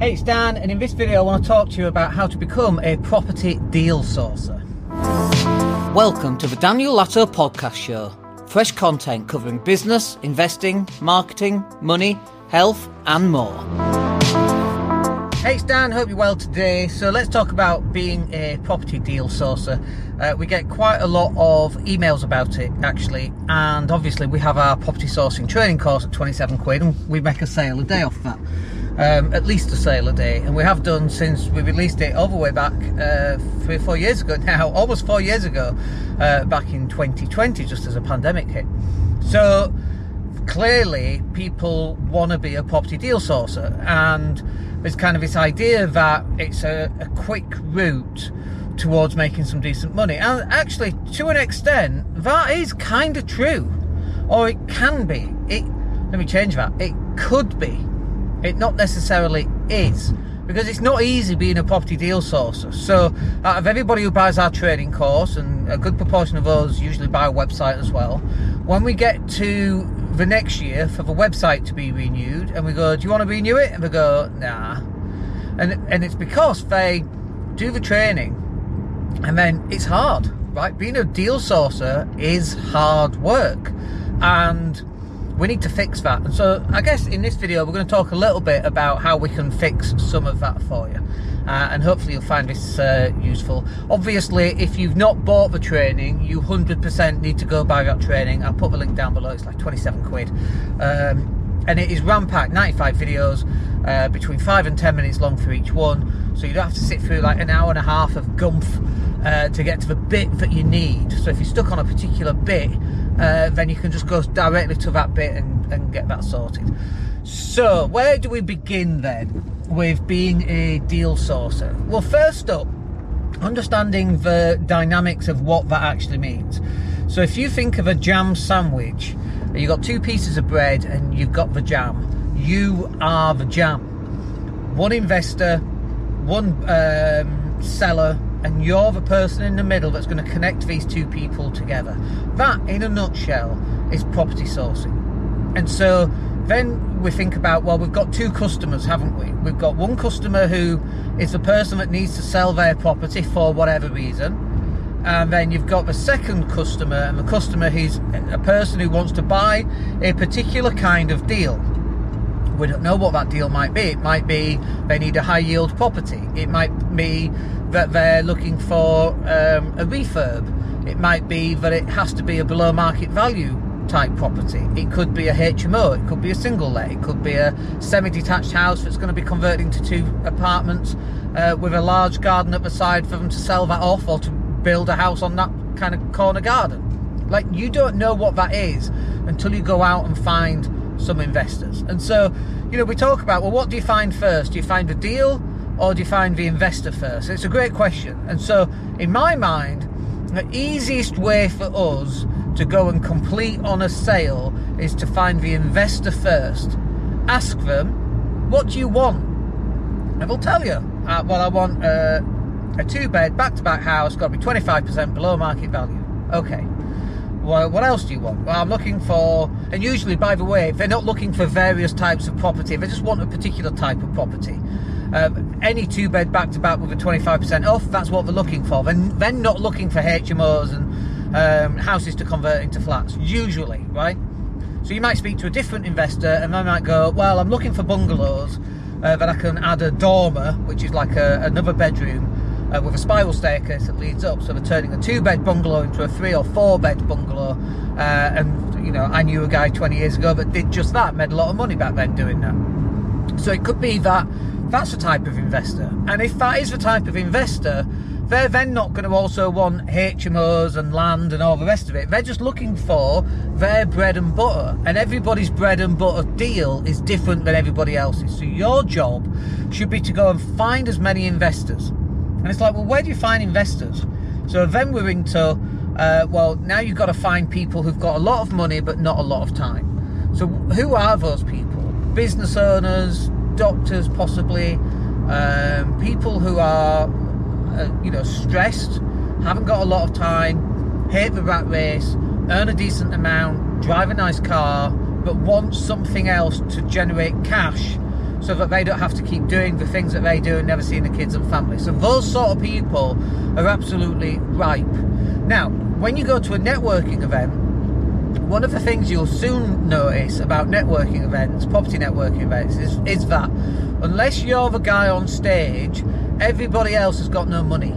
Hey, it's Dan, and in this video, I want to talk to you about how to become a property deal sourcer. Welcome to the Daniel Latto Podcast Show. Fresh content covering business, investing, marketing, money, health, and more. Hey, it's Dan. Hope you're well today. So let's talk about being a property deal sourcer. Uh, we get quite a lot of emails about it, actually, and obviously we have our property sourcing training course at 27 quid, and we make a sale a day off that. Um, at least a sale a day, and we have done since we released it all the way back uh, three or four years ago now, almost four years ago, uh, back in 2020, just as a pandemic hit. So clearly, people want to be a property deal sourcer, and there's kind of this idea that it's a, a quick route towards making some decent money. And actually, to an extent, that is kind of true, or it can be. It let me change that. It could be it not necessarily is because it's not easy being a property deal sourcer. So, out of everybody who buys our training course, and a good proportion of us usually buy a website as well, when we get to the next year for the website to be renewed, and we go, "Do you want to renew it?" and they go, "Nah," and and it's because they do the training, and then it's hard, right? Being a deal sourcer is hard work, and we need to fix that. And so I guess in this video, we're going to talk a little bit about how we can fix some of that for you. Uh, and hopefully you'll find this uh, useful. Obviously, if you've not bought the training, you 100% need to go buy that training. I'll put the link down below. It's like 27 quid. Um, and it is ram-packed, 95 videos, uh, between 5 and 10 minutes long for each one. So you don't have to sit through like an hour and a half of gumph uh, to get to the bit that you need. So if you're stuck on a particular bit, uh, then you can just go directly to that bit and, and get that sorted. So, where do we begin then with being a deal sourcer? Well, first up, understanding the dynamics of what that actually means. So, if you think of a jam sandwich, you've got two pieces of bread and you've got the jam, you are the jam. One investor, one um, seller, and you're the person in the middle that's going to connect these two people together. That, in a nutshell, is property sourcing. And so then we think about well, we've got two customers, haven't we? We've got one customer who is the person that needs to sell their property for whatever reason. And then you've got the second customer, and the customer who's a person who wants to buy a particular kind of deal. We don't know what that deal might be. It might be they need a high yield property. It might be that they're looking for um, a refurb. It might be that it has to be a below market value type property. It could be a HMO, it could be a single let, it could be a semi detached house that's going to be converted into two apartments uh, with a large garden at the side for them to sell that off or to build a house on that kind of corner garden. Like, you don't know what that is until you go out and find some investors. And so, you know, we talk about well, what do you find first? Do you find a deal or do you find the investor first? It's a great question. And so, in my mind, the easiest way for us to go and complete on a sale is to find the investor first. Ask them, what do you want? And they'll tell you, uh, well, I want uh, a two bed back to back house, got to be 25% below market value. Okay. Well, what else do you want? Well, I'm looking for, and usually, by the way, they're not looking for various types of property, they just want a particular type of property. Um, any two bed back to back with a 25% off, that's what they're looking for. Then they're not looking for HMOs and um, houses to convert into flats, usually, right? So you might speak to a different investor and they might go, Well, I'm looking for bungalows uh, that I can add a dormer, which is like a, another bedroom. Uh, with a spiral staircase that leads up, so they're turning a two-bed bungalow into a three or four-bed bungalow. Uh, and you know, I knew a guy 20 years ago that did just that, made a lot of money back then doing that. So it could be that that's the type of investor. And if that is the type of investor, they're then not going to also want HMOs and land and all the rest of it. They're just looking for their bread and butter. And everybody's bread and butter deal is different than everybody else's. So your job should be to go and find as many investors. And it's like, well, where do you find investors? So then we're into, uh, well, now you've got to find people who've got a lot of money but not a lot of time. So who are those people? Business owners, doctors, possibly, um, people who are, uh, you know, stressed, haven't got a lot of time, hate the rat race, earn a decent amount, drive a nice car, but want something else to generate cash so that they don't have to keep doing the things that they do and never seeing the kids and family. So those sort of people are absolutely ripe. Now, when you go to a networking event, one of the things you'll soon notice about networking events, property networking events, is, is that unless you're the guy on stage, everybody else has got no money.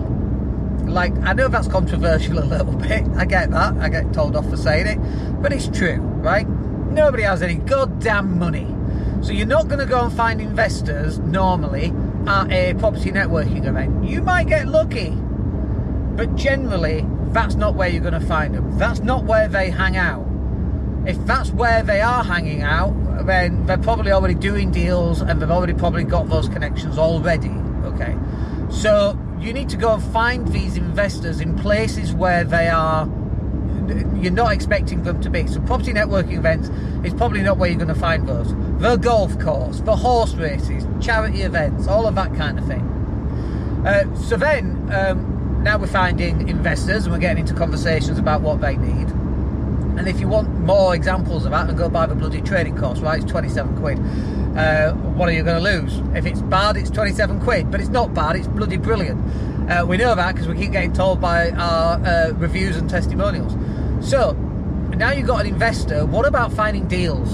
Like, I know that's controversial a little bit. I get that. I get told off for saying it. But it's true, right? Nobody has any goddamn money. So you're not going to go and find investors normally at a property networking event. You might get lucky. But generally, that's not where you're going to find them. That's not where they hang out. If that's where they are hanging out, then they're probably already doing deals and they've already probably got those connections already. Okay. So you need to go and find these investors in places where they are you're not expecting them to be. So property networking events is probably not where you're going to find those. The golf course, the horse races, charity events, all of that kind of thing. Uh, so then, um, now we're finding investors and we're getting into conversations about what they need. And if you want more examples of that, then go buy the bloody trading course, right? It's 27 quid. Uh, what are you going to lose? If it's bad, it's 27 quid, but it's not bad, it's bloody brilliant. Uh, we know that because we keep getting told by our uh, reviews and testimonials. So, now you've got an investor, what about finding deals?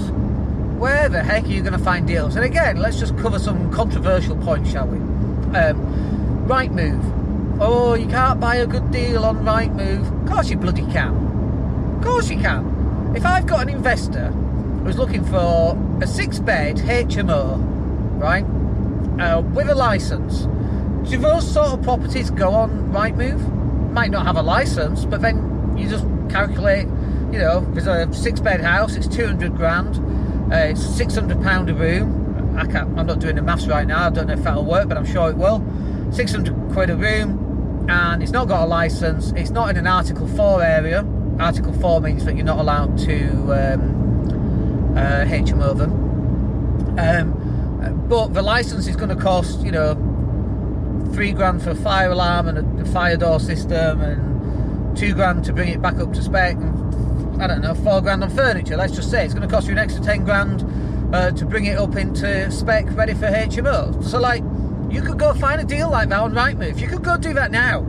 Where the heck are you going to find deals? And again, let's just cover some controversial points, shall we? Um, Rightmove. Oh, you can't buy a good deal on Rightmove. Of course you bloody can. Of course you can. If I've got an investor who's looking for a six bed HMO, right, uh, with a license, do those sort of properties go on Rightmove? Might not have a license, but then you just calculate, you know, there's a six bed house, it's 200 grand, uh, it's 600 pound a room. I can't, I'm not doing the maths right now, I don't know if that'll work, but I'm sure it will. 600 quid a room, and it's not got a license, it's not in an Article 4 area Article 4 means that you're not allowed to um, uh, HMO them. Um, but the license is going to cost, you know, three grand for a fire alarm and a, fire door system and two grand to bring it back up to spec and I don't know, four grand on furniture. Let's just say it's going to cost you an extra 10 grand uh, to bring it up into spec ready for HMO. So, like, you could go find a deal like that on Rightmove. You could go do that now.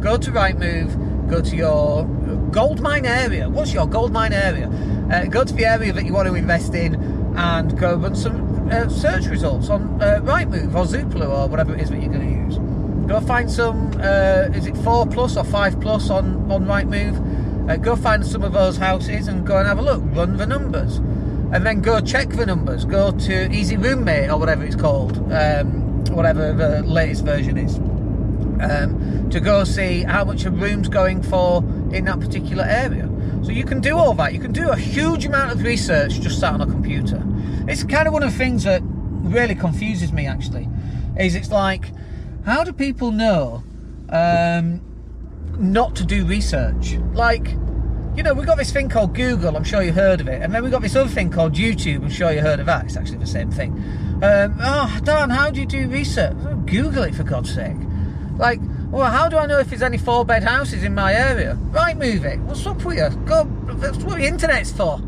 Go to Rightmove, go to your gold mine area. What's your gold mine area? Uh, go to the area that you want to invest in and go run some uh, search results on uh, Rightmove or Zoopla or whatever it is that you're going to use. Go find some, uh, is it 4 plus or 5 plus on, on Rightmove? Uh, go find some of those houses and go and have a look. Run the numbers. And then go check the numbers. Go to Easy Roommate or whatever it's called. Um, whatever the latest version is. Um, to go see how much a room's going for in that particular area. So you can do all that. You can do a huge amount of research just sat on a computer. It's kind of one of the things that really confuses me actually. Is it's like, how do people know um, not to do research? Like, you know, we've got this thing called Google, I'm sure you heard of it, and then we've got this other thing called YouTube, I'm sure you heard of that. It's actually the same thing. Um, oh, Dan, how do you do research? Google it for God's sake. Like, well, how do I know if there's any four bed houses in my area? Right, move it. What's up with you? Go, that's what the internet's for.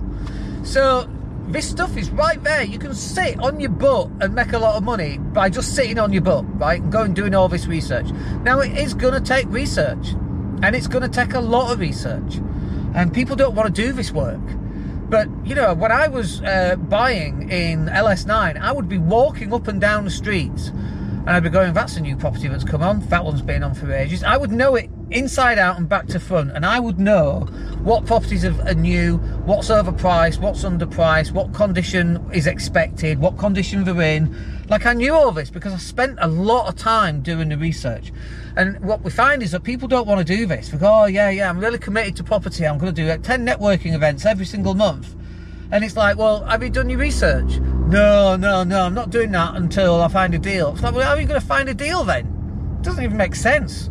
So, this stuff is right there. You can sit on your butt and make a lot of money by just sitting on your butt, right? And going doing all this research. Now, it is going to take research, and it's going to take a lot of research. And people don't want to do this work. But, you know, when I was uh, buying in LS9, I would be walking up and down the streets and I'd be going, that's a new property that's come on. That one's been on for ages. I would know it inside out and back to front, and I would know what properties are new, what's overpriced, what's underpriced, what condition is expected, what condition they're in. Like I knew all this because I spent a lot of time doing the research. And what we find is that people don't want to do this. They go, oh yeah, yeah, I'm really committed to property. I'm going to do like 10 networking events every single month. And it's like, well, have you done your research? No, no, no, I'm not doing that until I find a deal. It's like, well, how are you going to find a deal then? It doesn't even make sense.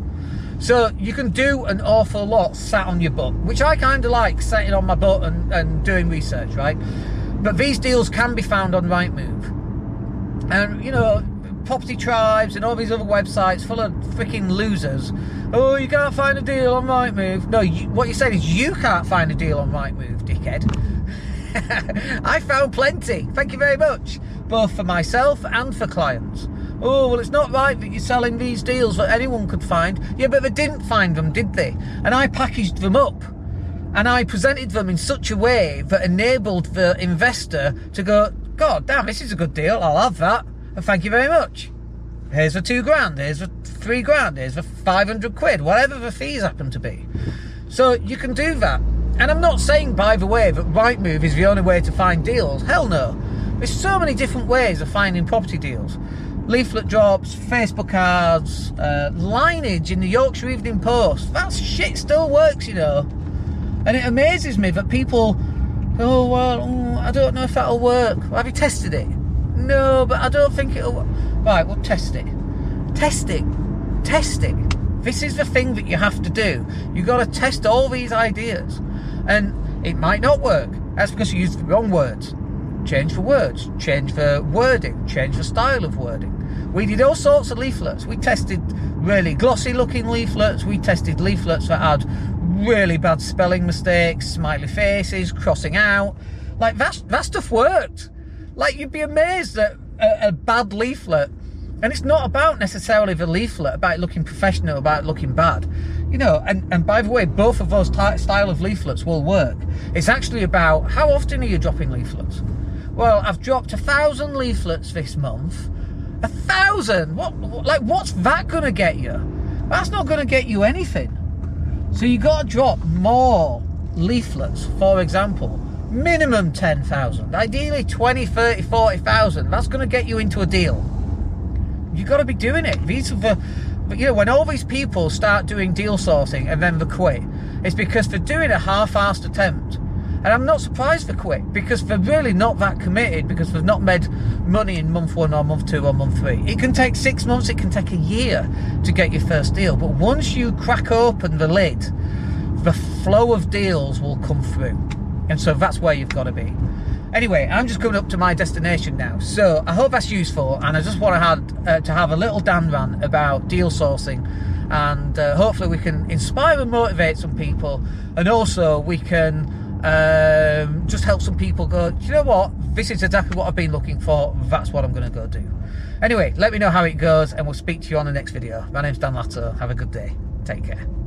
So you can do an awful lot sat on your butt, which I kind of like, sitting on my butt and, and doing research, right? But these deals can be found on Rightmove. And, you know, Property Tribes and all these other websites full of freaking losers. Oh, you can't find a deal on Rightmove. No, you, what you're saying is you can't find a deal on Rightmove, dickhead. I found plenty. Thank you very much, both for myself and for clients. Oh, well, it's not right that you're selling these deals that anyone could find. Yeah, but they didn't find them, did they? And I packaged them up and I presented them in such a way that enabled the investor to go, God damn, this is a good deal. I'll have that. And thank you very much. Here's the two grand. Here's the three grand. Here's the 500 quid, whatever the fees happen to be. So you can do that. And I'm not saying, by the way, that Rightmove is the only way to find deals. Hell no. There's so many different ways of finding property deals leaflet drops, Facebook ads, uh, lineage in the Yorkshire Evening Post. That shit still works, you know. And it amazes me that people, oh, well, mm, I don't know if that'll work. Have you tested it? No, but I don't think it'll work. Right, well, test it. Test it. Test it. This is the thing that you have to do. You've got to test all these ideas. And it might not work. That's because you used the wrong words. Change the words, change the wording, change the style of wording. We did all sorts of leaflets. We tested really glossy looking leaflets. We tested leaflets that had really bad spelling mistakes, smiley faces, crossing out. Like that, that stuff worked. Like you'd be amazed at a, a bad leaflet. And it's not about necessarily the leaflet, about looking professional, about looking bad. You know, and, and by the way, both of those style of leaflets will work. It's actually about how often are you dropping leaflets? Well, I've dropped a thousand leaflets this month a thousand? What, like, what's that going to get you? That's not going to get you anything. So you got to drop more leaflets, for example. Minimum 10,000. Ideally 20, 30, 40,000. That's going to get you into a deal. you got to be doing it. These are the, you know, when all these people start doing deal sourcing and then they quit, it's because they're doing a half-assed attempt and I'm not surprised they quit because they're really not that committed because they've not made money in month one or month two or month three. It can take six months, it can take a year to get your first deal. But once you crack open the lid, the flow of deals will come through. And so that's where you've got to be. Anyway, I'm just coming up to my destination now. So I hope that's useful. And I just want to have, uh, to have a little Dan rant about deal sourcing. And uh, hopefully we can inspire and motivate some people. And also we can um, just help some people go, Do you know what? This is exactly what I've been looking for. That's what I'm going to go do. Anyway, let me know how it goes and we'll speak to you on the next video. My name's Dan Latto. Have a good day. Take care.